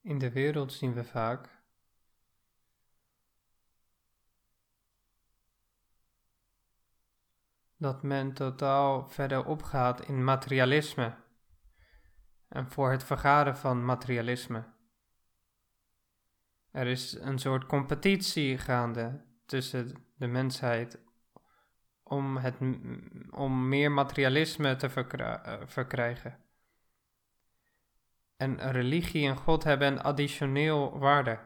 In de wereld zien we vaak dat men totaal verder opgaat in materialisme en voor het vergaren van materialisme. Er is een soort competitie gaande tussen de mensheid om, het, om meer materialisme te eh, verkrijgen. En religie en God hebben een additioneel waarde.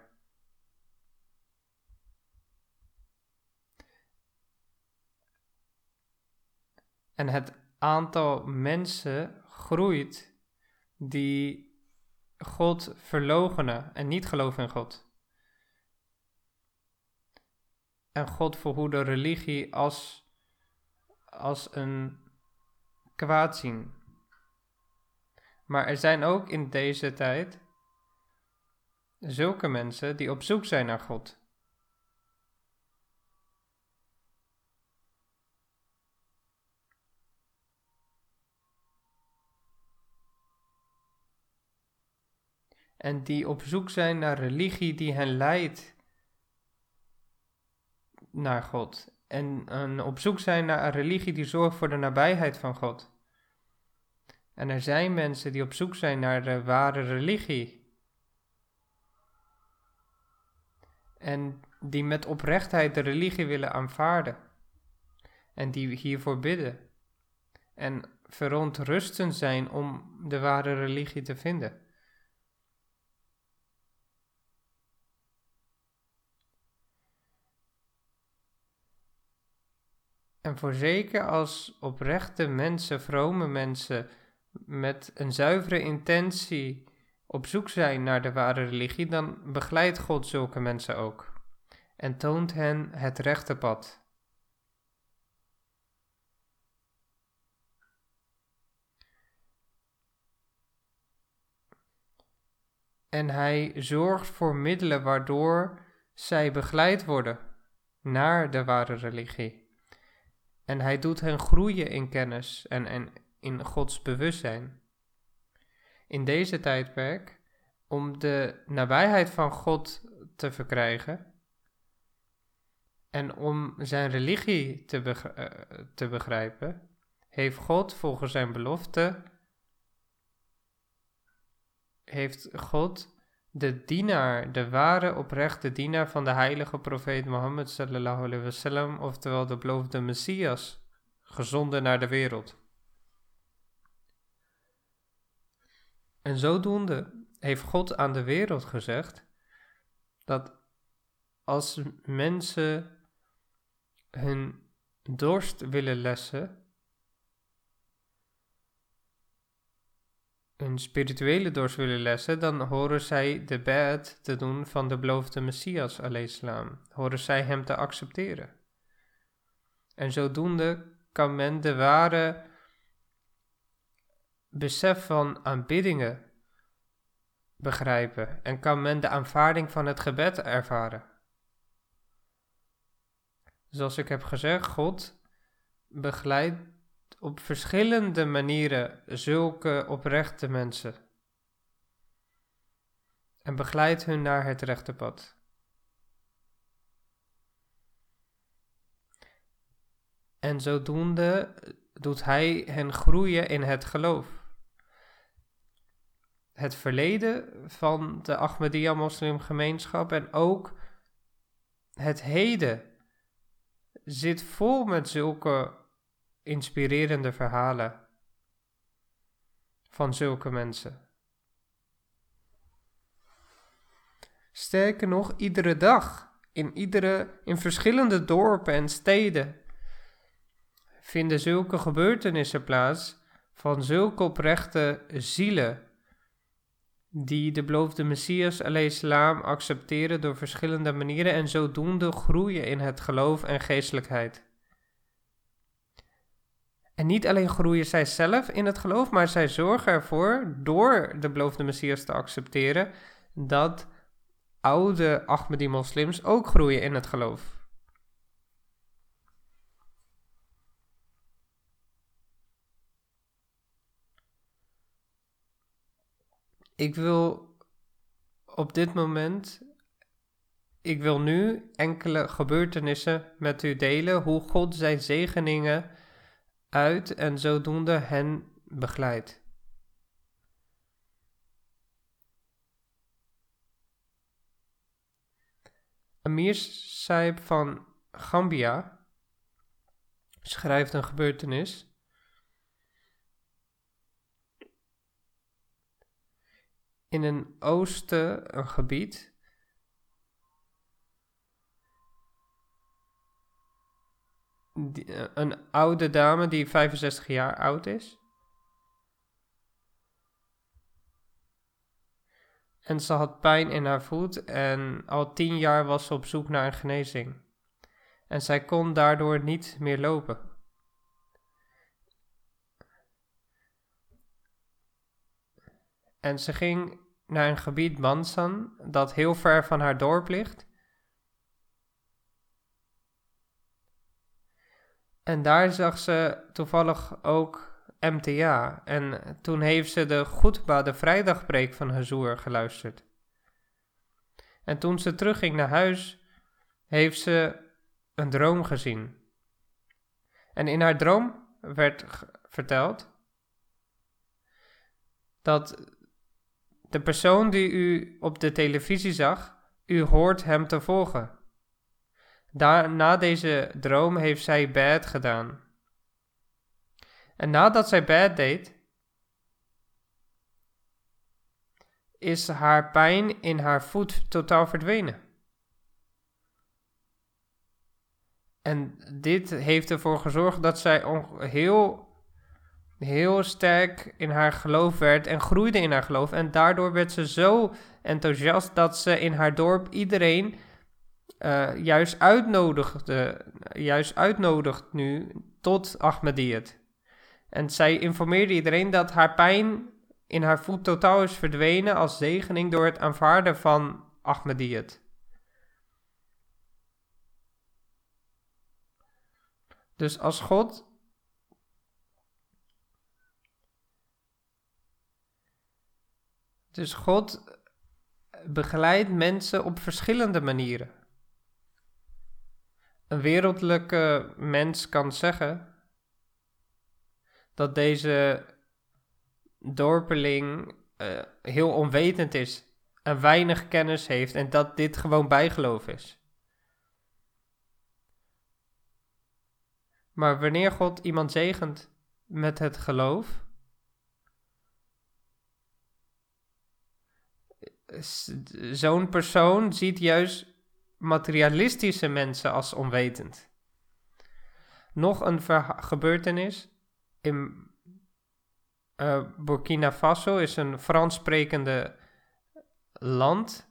En het aantal mensen groeit die God verlogenen en niet geloven in God. En God verhoede religie als als een kwaad zien. Maar er zijn ook in deze tijd zulke mensen die op zoek zijn naar God. En die op zoek zijn naar religie die hen leidt naar God en, op zoek zijn naar een religie die zorgt voor de nabijheid van God. En er zijn mensen die op zoek zijn naar de ware religie. En die met oprechtheid de religie willen aanvaarden. En die hiervoor bidden. En verontrusten zijn om de ware religie te vinden. En voorzeker als oprechte mensen, vrome mensen, met een zuivere intentie op zoek zijn naar de ware religie, dan begeleidt God zulke mensen ook en toont hen het rechte pad. En hij zorgt voor middelen waardoor zij begeleid worden naar de ware religie. En hij doet hen groeien in kennis en, en in Gods bewustzijn. In deze tijdperk, om de nabijheid van God te verkrijgen en om zijn religie te, uh, te begrijpen, heeft God volgens zijn belofte, heeft God de dienaar, de ware oprechte dienaar van de heilige profeet Mohammed sallallahu alaihi wasallam, oftewel de beloofde Messias, gezonden naar de wereld. En zodoende heeft God aan de wereld gezegd dat als mensen hun dorst willen lessen, hun spirituele dorst willen lessen, dan horen zij de bed te doen van de beloofde Messias, islam. Horen zij hem te accepteren. En zodoende kan men de ware besef van aanbiddingen begrijpen en kan men de aanvaarding van het gebed ervaren. Zoals ik heb gezegd, God begeleidt op verschillende manieren zulke oprechte mensen. En begeleidt hun naar het rechte pad. En zodoende doet hij hen groeien in het geloof. Het verleden van de Ahmadiyya-moslimgemeenschap en ook het heden zit vol met zulke inspirerende verhalen van zulke mensen. Sterker nog, iedere dag, in, iedere, in verschillende dorpen en steden, vinden zulke gebeurtenissen plaats van zulke oprechte zielen, die de beloofde Messias salam accepteren door verschillende manieren en zodoende groeien in het geloof en geestelijkheid. En niet alleen groeien zij zelf in het geloof, maar zij zorgen ervoor, door de beloofde Messias te accepteren, dat oude Ahmadi-moslims ook groeien in het geloof. Ik wil op dit moment, ik wil nu enkele gebeurtenissen met u delen, hoe God zijn zegeningen uit en zodoende hen begeleidt. Amir Saib van Gambia schrijft een gebeurtenis. In een oosten een gebied. Eh, een oude dame die 65 jaar oud is. En ze had pijn in haar voet en al tien jaar was ze op zoek naar een genezing. En zij kon daardoor niet meer lopen. En ze ging naar een gebied Mansan dat heel ver van haar dorp ligt. En daar zag ze toevallig ook MTA. En toen heeft ze de Goedba, de vrijdagpreek van Hazur, geluisterd. En toen ze terugging naar huis, heeft ze een droom gezien. En in haar droom werd verteld dat de persoon die u op de televisie zag, u hoort hem te volgen. Na deze droom heeft zij bad gedaan. En nadat zij bad deed, is haar pijn in haar voet totaal verdwenen. En dit heeft ervoor gezorgd dat zij heel, heel sterk in haar geloof werd en groeide in haar geloof. En daardoor werd ze zo enthousiast dat ze in haar dorp iedereen uh, juist uitnodigde, juist uitnodigt nu tot Ahmadiyyat. En zij informeerde iedereen dat haar pijn in haar voet totaal is verdwenen als zegening door het aanvaarden van Ahmadiyyat. Dus als God Dus God begeleidt mensen op verschillende manieren. Een wereldlijke mens kan zeggen dat deze dorpeling uh, heel onwetend is en weinig kennis heeft en dat dit gewoon bijgeloof is. Maar wanneer God iemand zegent met het geloof, zo'n persoon ziet juist materialistische mensen als onwetend. Nog een gebeurtenis in uh, Burkina Faso is een Frans sprekende land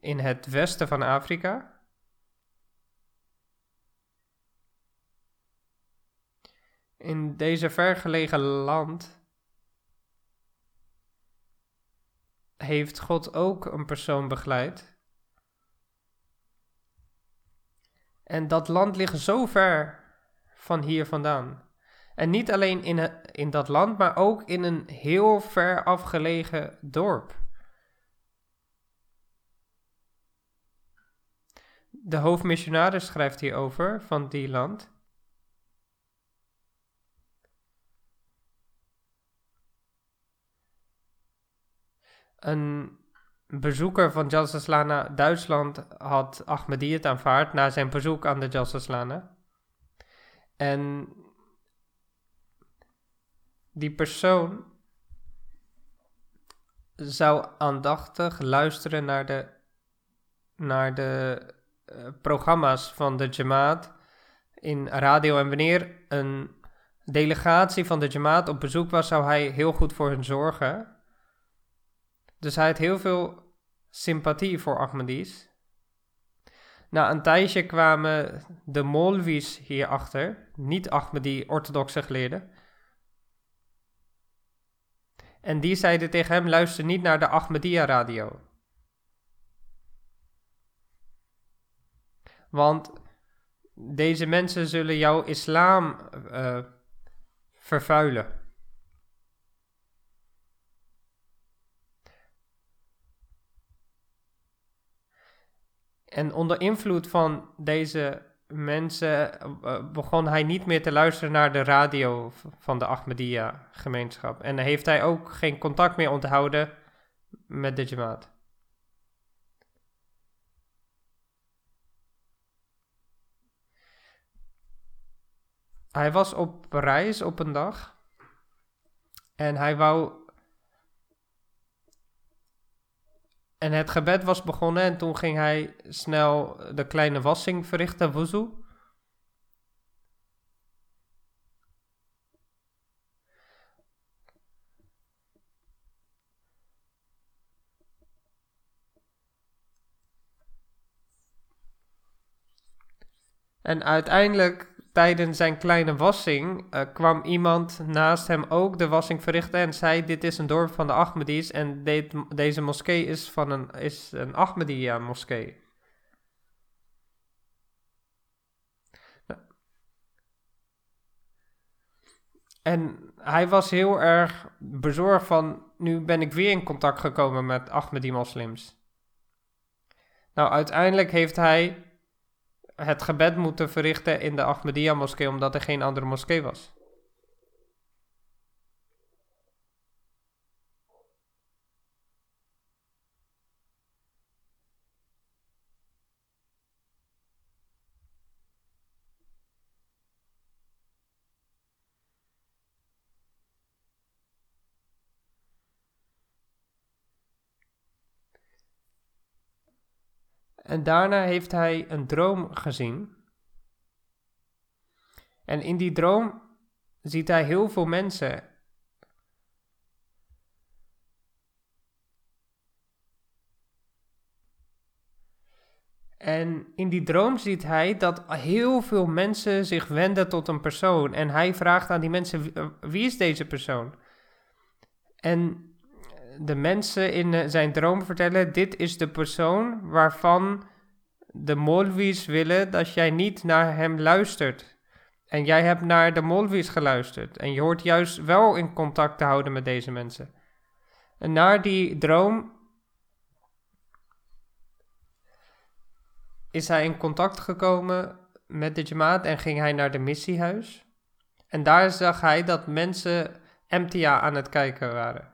in het westen van Afrika. In deze vergelegen land heeft God ook een persoon begeleid. En dat land ligt zo ver van hier vandaan. En niet alleen in, in dat land, maar ook in een heel ver afgelegen dorp. De hoofdmissionaris schrijft hierover van die land. Een bezoeker van Jalsaslana Duitsland had Ahmadiyyat aanvaard na zijn bezoek aan de Jalsaslana. En die persoon zou aandachtig luisteren naar de, naar de uh, programma's van de Jamaat in radio. En wanneer een delegatie van de Jamaat op bezoek was, zou hij heel goed voor hen zorgen. Dus hij had heel veel sympathie voor Ahmadis. Na een tijdje kwamen de Molvis hierachter, niet Ahmadi orthodoxe geleerden, en die zeiden tegen hem: luister niet naar de Ahmadiyya radio. Want deze mensen zullen jouw islam uh, vervuilen. En onder invloed van deze mensen uh, begon hij niet meer te luisteren naar de radio van de Ahmadiyya-gemeenschap. En heeft hij ook geen contact meer onthouden met de Jamaat. Hij was op reis op een dag en hij wou. En het gebed was begonnen en toen ging hij snel de kleine wassing verrichten, wuzu. En uiteindelijk tijdens zijn kleine wassing uh, kwam iemand naast hem ook de wassing verrichten en zei: Dit is een dorp van de Ahmadis en deze moskee is, van een, is een Ahmadiyya-moskee. En hij was heel erg bezorgd van, nu ben ik weer in contact gekomen met Ahmadi-moslims. Nou, uiteindelijk heeft hij het gebed moeten verrichten in de Ahmadiyya moskee omdat er geen andere moskee was. En daarna heeft hij een droom gezien. En in die droom ziet hij heel veel mensen. En in die droom ziet hij dat heel veel mensen zich wenden tot een persoon. En hij vraagt aan die mensen: wie is deze persoon? En de mensen in eh, zijn droom vertellen: Dit is de persoon waarvan de Molvis willen dat jij niet naar hem luistert. En jij hebt naar de Molvis geluisterd. En je hoort juist wel in contact te houden met deze mensen. En na die droom is hij in contact gekomen met de Jamaat en ging hij naar de missiehuis. En daar zag hij dat mensen MTA aan het kijken waren.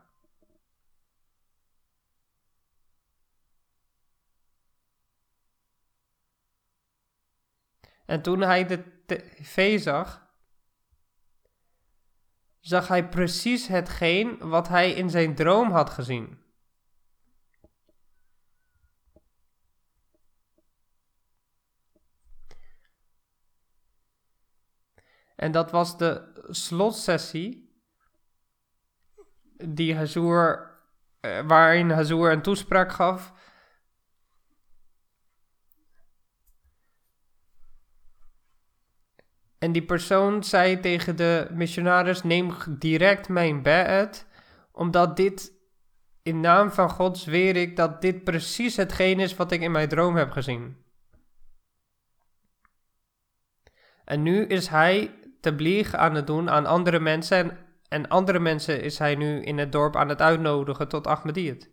En toen hij de tv zag, zag hij precies hetgeen wat hij in zijn droom had gezien. En dat was de slotsessie die Hazur, eh, waarin Hazur een toespraak gaf En die persoon zei tegen de missionaris: Neem direct mijn bed, omdat dit in naam van God zweer ik dat dit precies hetgeen is wat ik in mijn droom heb gezien. En nu is hij te aan het doen aan andere mensen. En, andere mensen is hij nu in het dorp aan het uitnodigen tot Ahmadiyyat.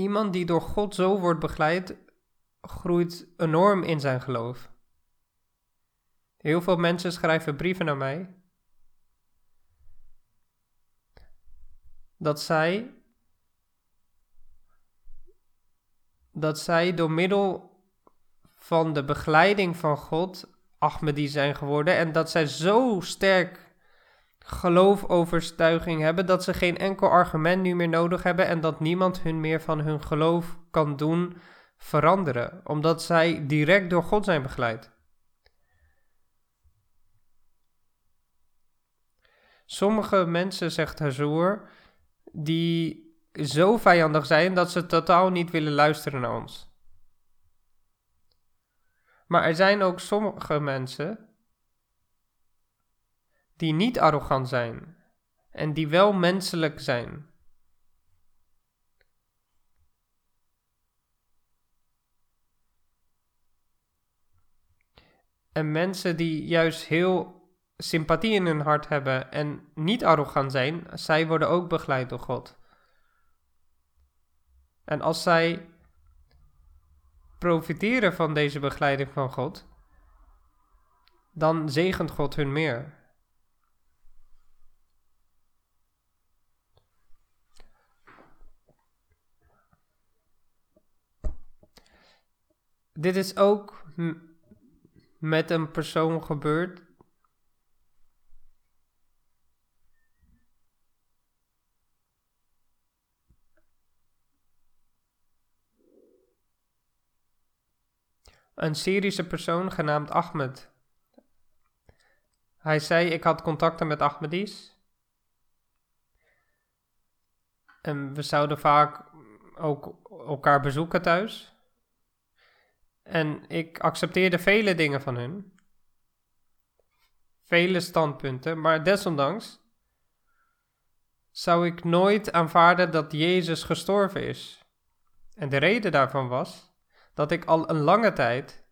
Iemand die door God zo wordt begeleid, groeit enorm in zijn geloof. Heel veel mensen schrijven brieven naar mij. Dat zij. Dat zij door middel van de begeleiding van God Ahmadi zijn geworden. En dat zij zo sterk geloofovertuiging hebben dat ze geen enkel argument nu meer nodig hebben en dat niemand hun meer van hun geloof kan doen veranderen, omdat zij direct door God zijn begeleid. Sommige mensen, zegt Hazur, die zo vijandig zijn dat ze totaal niet willen luisteren naar ons. Maar er zijn ook sommige mensen die niet arrogant zijn en die wel menselijk zijn. En mensen die juist heel sympathie in hun hart hebben en niet arrogant zijn, zij worden ook begeleid door God. En als zij profiteren van deze begeleiding van God, dan zegent God hun meer. Dit is ook met een persoon gebeurd. Een Syrische persoon genaamd Ahmed. Hij zei: Ik had contacten met Ahmedis. En we zouden vaak ook elkaar bezoeken thuis. En ik accepteerde vele dingen van hun. Vele standpunten, maar desondanks zou ik nooit aanvaarden dat Jezus gestorven is. En de reden daarvan was dat ik al een lange tijd,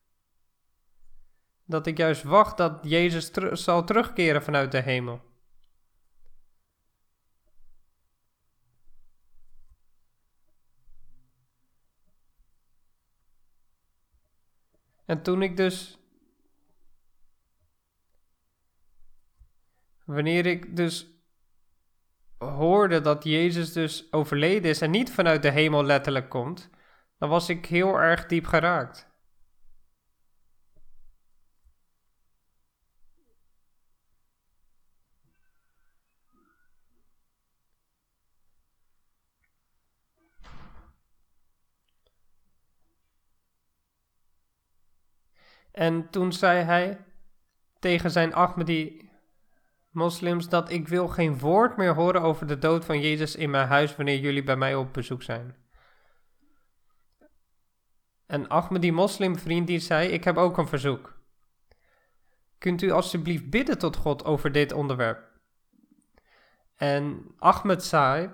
dat ik juist wacht dat Jezus zal terugkeren vanuit de hemel. En toen ik dus. Wanneer ik dus hoorde dat Jezus dus overleden is en niet vanuit de hemel letterlijk komt, dan was ik heel erg diep geraakt. En toen zei hij tegen zijn Ahmadi moslims dat ik wil geen woord meer horen over de dood van Jezus in mijn huis wanneer jullie bij mij op bezoek zijn. En Ahmadi moslimvriend die zei, ik heb ook een verzoek. Kunt u alsjeblieft bidden tot God over dit onderwerp? En Ahmed zei,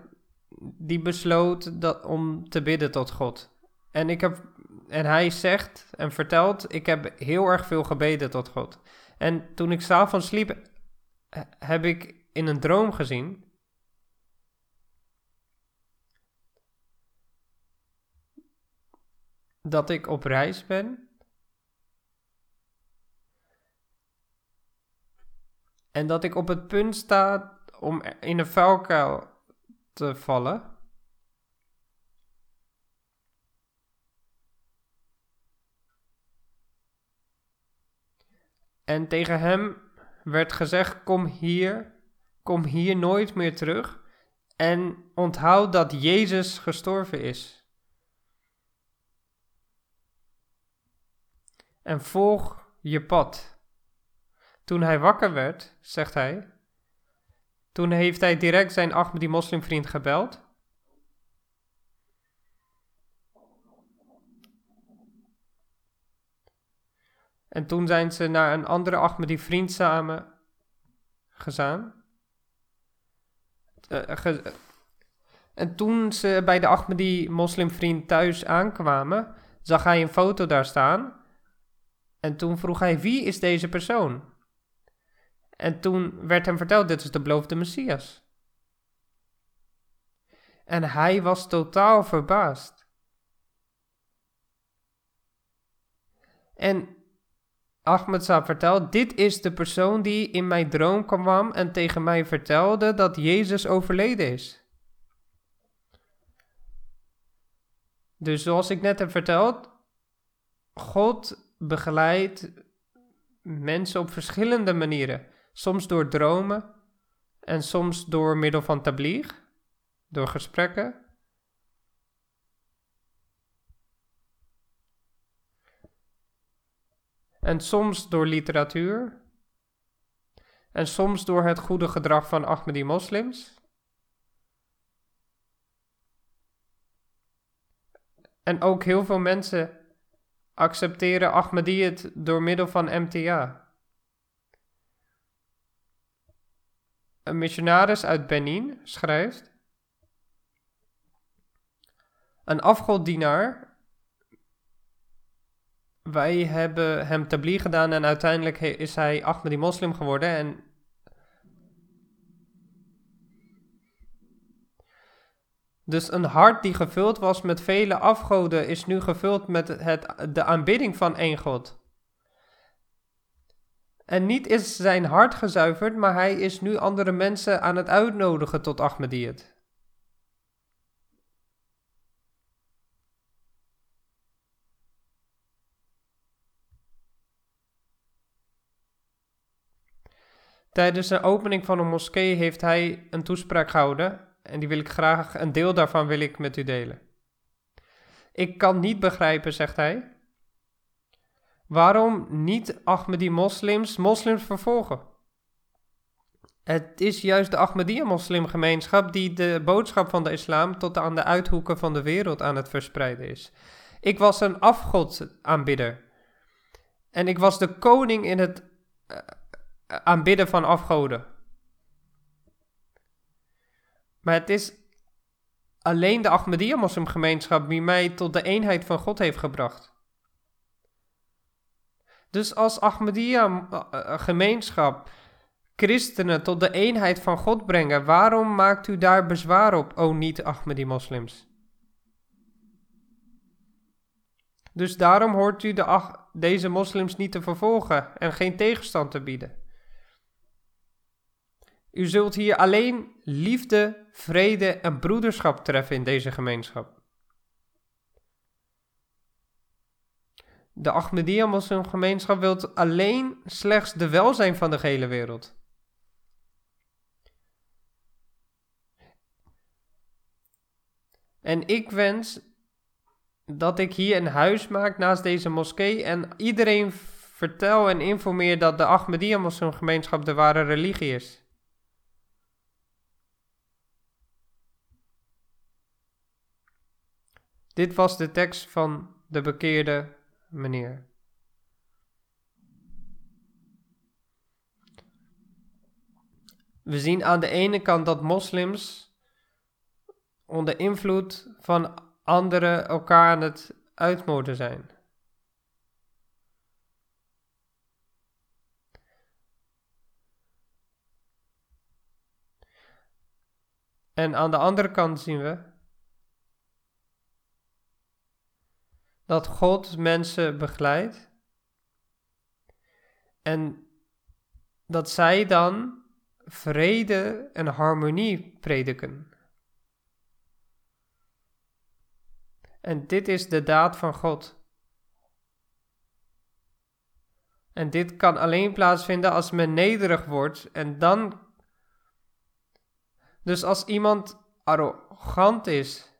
die besloot dat, om te bidden tot God. En ik heb en hij zegt en vertelt: Ik heb heel erg veel gebeden tot God. En toen ik s'avonds sliep, heb ik in een droom gezien. Dat ik op reis ben. En dat ik op het punt sta om in een vuilkuil te vallen. En tegen hem werd gezegd: Kom hier, kom hier nooit meer terug. En onthoud dat Jezus gestorven is. En volg je pad. Toen hij wakker werd, zegt hij, toen heeft hij direct zijn Ahmadi moslimvriend gebeld En toen zijn ze naar een andere Ahmadi vriend samen gegaan. Uh, en toen ze bij de Ahmadi moslimvriend thuis aankwamen, zag hij een foto daar staan. En toen vroeg hij, wie is deze persoon? En toen werd hem verteld, dit is de beloofde Messias. En hij was totaal verbaasd. En Ahmed Saab vertelt, dit is de persoon die in mijn droom kwam en tegen mij vertelde dat Jezus overleden is. Dus zoals ik net heb verteld, God begeleidt mensen op verschillende manieren. Soms door dromen en soms door middel van tabligh, door gesprekken. En soms door literatuur. En soms door het goede gedrag van Ahmadi moslims. En ook heel veel mensen accepteren Ahmadiyyat door middel van MTA. Een missionaris uit Benin schrijft: Een afgoddienaar wij hebben hem tabli gedaan en uiteindelijk is hij Ahmadi moslim geworden en Dus een hart die gevuld was met vele afgoden is nu gevuld met het, de aanbidding van één God. En niet is zijn hart gezuiverd, maar hij is nu andere mensen aan het uitnodigen tot Ahmadiyyat. Tijdens de opening van een moskee heeft hij een toespraak gehouden en die wil ik graag, een deel daarvan wil ik met u delen. Ik kan niet begrijpen, zegt hij, waarom niet Ahmadi-moslims moslims vervolgen. Het is juist de Ahmadiyya-moslimgemeenschap die de boodschap van de islam tot aan de uithoeken van de wereld aan het verspreiden is. Ik was een afgodaanbidder. En ik was de koning in het uh, aanbidden van afgoden. Maar het is alleen de Ahmadiyya-moslimgemeenschap die mij tot de eenheid van God heeft gebracht. Dus als Ahmadiyya-gemeenschap christenen tot de eenheid van God brengen, waarom maakt u daar bezwaar op, o niet-Ahmadi-moslims? Dus daarom hoort u de, deze moslims niet te vervolgen en geen tegenstand te bieden. U zult hier alleen liefde, vrede en broederschap treffen in deze gemeenschap. De Ahmadiyya moslimgemeenschap wil alleen slechts de welzijn van de gehele wereld. En ik wens dat ik hier een huis maak naast deze moskee en iedereen vertel en informeer dat de Ahmadiyya moslimgemeenschap de ware religie is. Dit was de tekst van de bekeerde meneer. We zien aan de ene kant dat moslims onder invloed van anderen elkaar aan het uitmoorden zijn. En aan de andere kant zien we dat God mensen begeleidt en dat zij dan vrede en harmonie prediken. En dit is de daad van God. En dit kan alleen plaatsvinden als men nederig wordt en dan. Dus als iemand arrogant is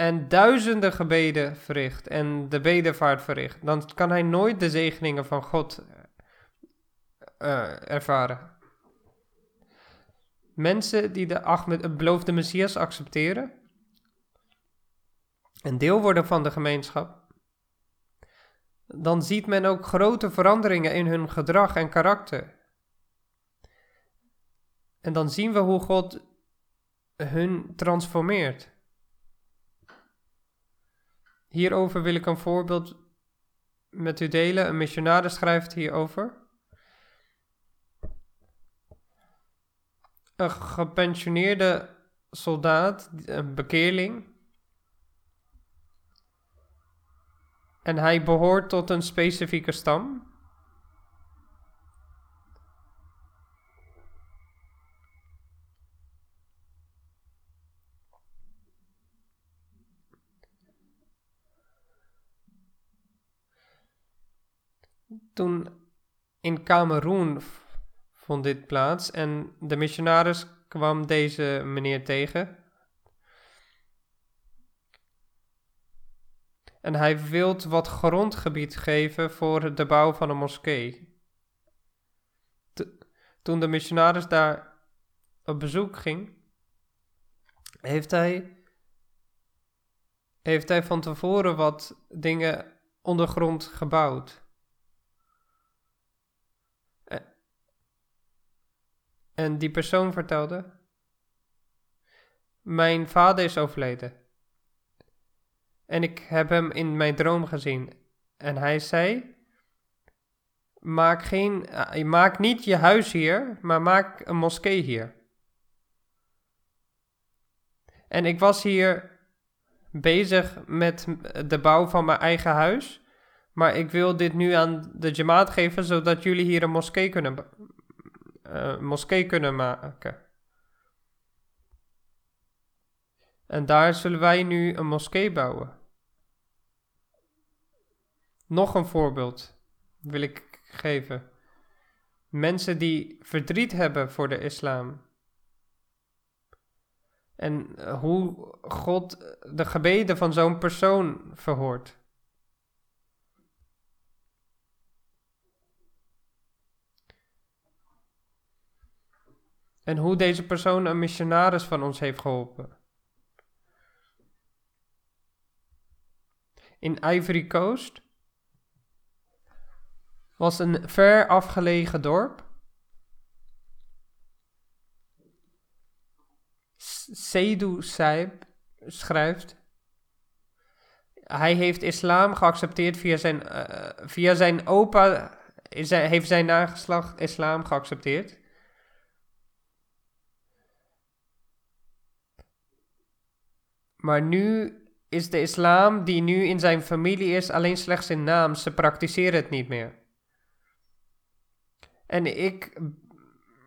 en duizenden gebeden verricht en de bedevaart verricht, dan kan hij nooit de zegeningen van God uh, ervaren. Mensen die de Ahmed, beloofde Messias accepteren en deel worden van de gemeenschap, dan ziet men ook grote veranderingen in hun gedrag en karakter. En dan zien we hoe God hun transformeert. Hierover wil ik een voorbeeld met u delen. Een missionaris schrijft hierover. Een gepensioneerde soldaat, een bekeerling. En hij behoort tot een specifieke stam. Toen in Kameroen vond dit plaats en de missionaris kwam deze meneer tegen. En hij wilde wat grondgebied geven voor de bouw van een moskee. toen de missionaris daar op bezoek ging, heeft hij, heeft hij van tevoren wat dingen ondergrond gebouwd. En die persoon vertelde: Mijn vader is overleden. En ik heb hem in mijn droom gezien. En hij zei: Maak, geen, uh, maak niet je huis hier, maar maak een moskee hier. En ik was hier bezig met de bouw van mijn eigen huis. Maar ik wil dit nu aan de Jamaat geven, zodat jullie hier een moskee kunnen, uh, moskee kunnen maken. En daar zullen wij nu een moskee bouwen. Nog een voorbeeld wil ik geven. Mensen die verdriet hebben voor de islam. En hoe God de gebeden van zo'n persoon verhoort. En hoe deze persoon een missionaris van ons heeft geholpen. In Ivory Coast was een ver afgelegen dorp. Seydou Saib schrijft. Hij heeft islam geaccepteerd via zijn, uh, via zijn opa. Is, heeft zijn nageslacht islam geaccepteerd. Maar nu is de islam die nu in zijn familie is alleen slechts in naam. Ze praktiseren het niet meer. En ik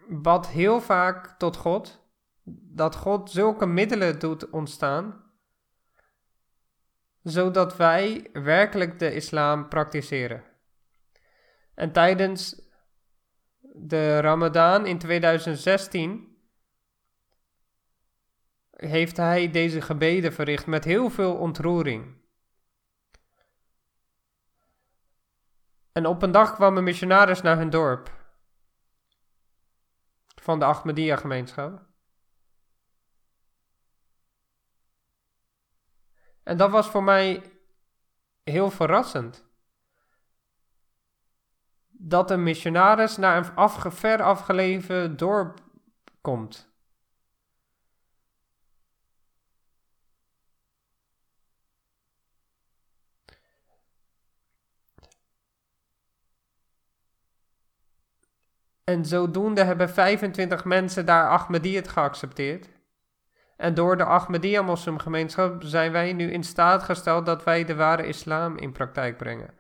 bad heel vaak tot God dat God zulke middelen doet ontstaan, zodat wij werkelijk de islam praktiseren. En tijdens de Ramadan in 2016 heeft hij deze gebeden verricht met heel veel ontroering. En op een dag kwam een missionaris naar hun dorp van de Ahmadiyya gemeenschap. En dat was voor mij heel verrassend. Dat een missionaris naar een afge, ver afgelegen dorp komt. En zodoende hebben 25 mensen daar Ahmadiyyat geaccepteerd. En door de Ahmadiyya-moslimgemeenschap zijn wij nu in staat gesteld dat wij de ware islam in praktijk brengen.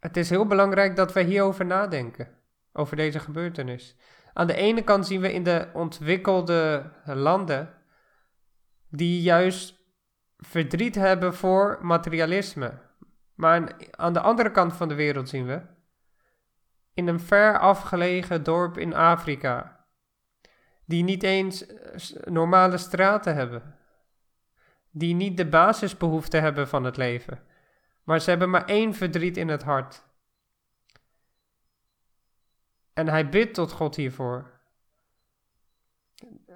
Het is heel belangrijk dat wij hierover nadenken, over deze gebeurtenis. Aan de ene kant zien we in de ontwikkelde landen die juist verdriet hebben voor materialisme. Maar aan de andere kant van de wereld zien we in een ver afgelegen dorp in Afrika, die niet eens eh, normale straten hebben, die niet de basisbehoeften hebben van het leven, maar ze hebben maar één verdriet in het hart. En hij bidt tot God hiervoor.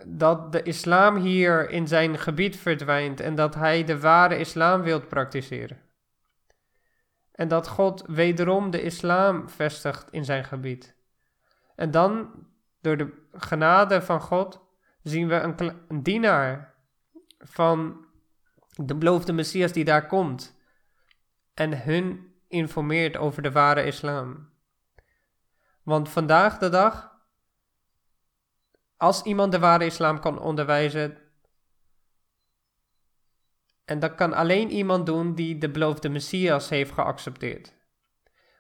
Dat de islam hier in zijn gebied verdwijnt en dat hij de ware islam wilt praktiseren. En dat God wederom de islam vestigt in zijn gebied. En dan, door de genade van God, zien we een, dienaar van de beloofde Messias die daar komt. En hun informeert over de ware islam. Want vandaag de dag, als iemand de ware islam kan onderwijzen, en dat kan alleen iemand doen die de beloofde Messias heeft geaccepteerd.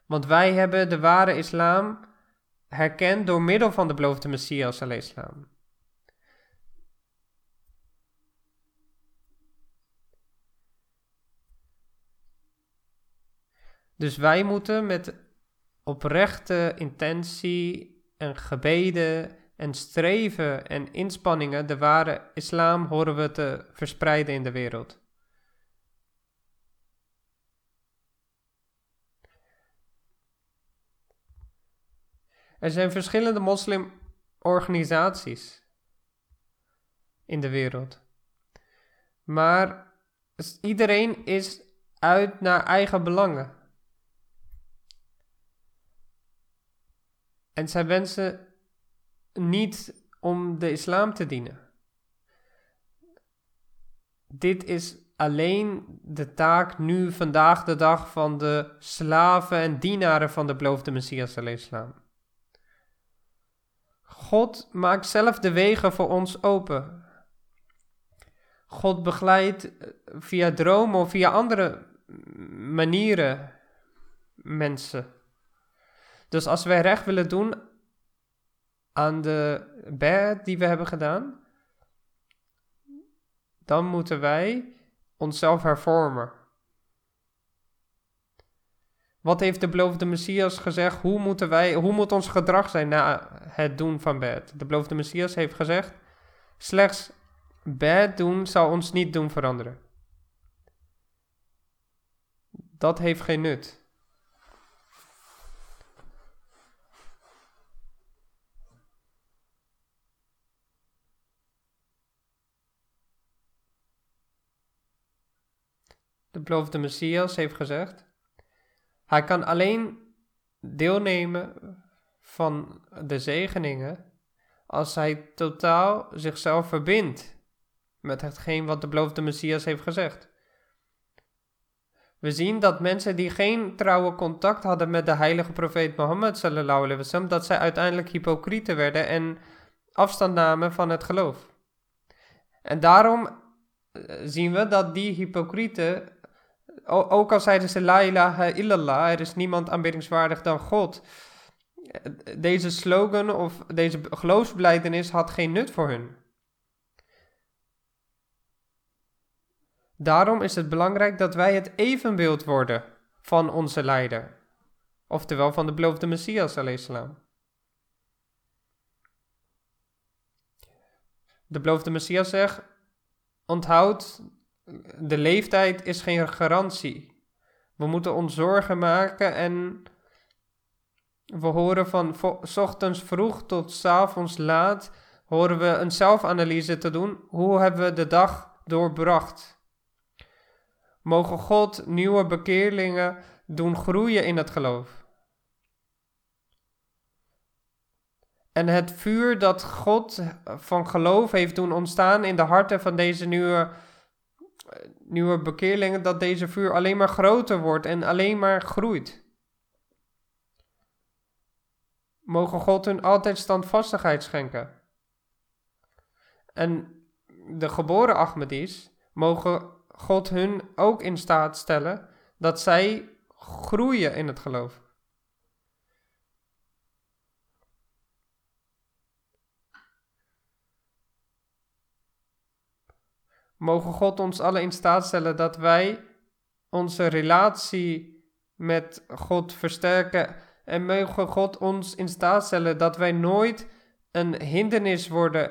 Want wij hebben de ware islam herkend door middel van de beloofde Messias islam. Dus wij moeten met oprechte intentie en gebeden en streven en inspanningen de ware islam horen we te verspreiden in de wereld. Er zijn verschillende moslimorganisaties in de wereld. Maar iedereen is uit naar eigen belangen. En zij wensen niet om de islam te dienen. Dit is alleen de taak nu, vandaag de dag, van de slaven en dienaren van de beloofde Messias islam. God maakt zelf de wegen voor ons open. God begeleidt via dromen of via andere manieren mensen. Dus als wij recht willen doen aan de bad die we hebben gedaan, dan moeten wij onszelf hervormen. Wat heeft de beloofde Messias gezegd? Hoe, moeten wij, hoe moet ons gedrag zijn na het doen van bad? De beloofde Messias heeft gezegd: slechts bad doen zal ons niet doen veranderen. Dat heeft geen nut. de beloofde Messias, heeft gezegd. Hij kan alleen deelnemen van de zegeningen als hij totaal zichzelf verbindt met hetgeen wat de beloofde Messias heeft gezegd. We zien dat mensen die geen trouwe contact hadden met de heilige profeet Mohammed sallallahu alaihi wasallam, dat zij uiteindelijk hypocrieten werden en afstand namen van het geloof. En daarom eh, zien we dat die hypocrieten ook al zeiden ze la ilaha illallah, er is niemand aanbiddingswaardig dan God. Deze slogan of deze geloofsbelijdenis had geen nut voor hun. Daarom is het belangrijk dat wij het evenbeeld worden van onze leider. Oftewel van de beloofde Messias salam. De beloofde Messias zegt, onthoud de leeftijd is geen garantie. We moeten ons zorgen maken en we horen van s ochtends vroeg tot s avonds laat, horen we een zelfanalyse te doen. Hoe hebben we de dag doorbracht? Mogen God nieuwe bekeerlingen doen groeien in het geloof. En het vuur dat God van geloof heeft doen ontstaan in de harten van deze nieuwe nieuwe bekeerlingen dat deze vuur alleen maar groter wordt en alleen maar groeit. Mogen God hun altijd standvastigheid schenken. En de geboren Ahmadis mogen God hun ook in staat stellen dat zij groeien in het geloof. Mogen God ons alle in staat stellen dat wij onze relatie met God versterken. En mogen God ons in staat stellen dat wij nooit een hindernis worden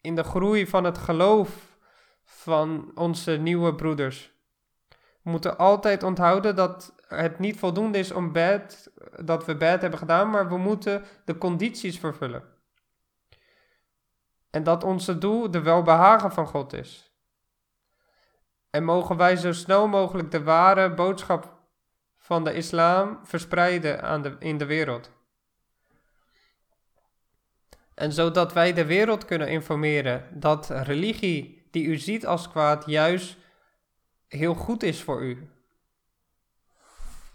in de groei van het geloof van onze nieuwe broeders. We moeten altijd onthouden dat het niet voldoende is om bad, dat we bad hebben gedaan, maar we moeten de condities vervullen. En dat onze doel de welbehagen van God is. En mogen wij zo snel mogelijk de ware boodschap van de islam verspreiden aan de, in de wereld. En zodat wij de wereld kunnen informeren dat religie die u ziet als kwaad juist heel goed is voor u.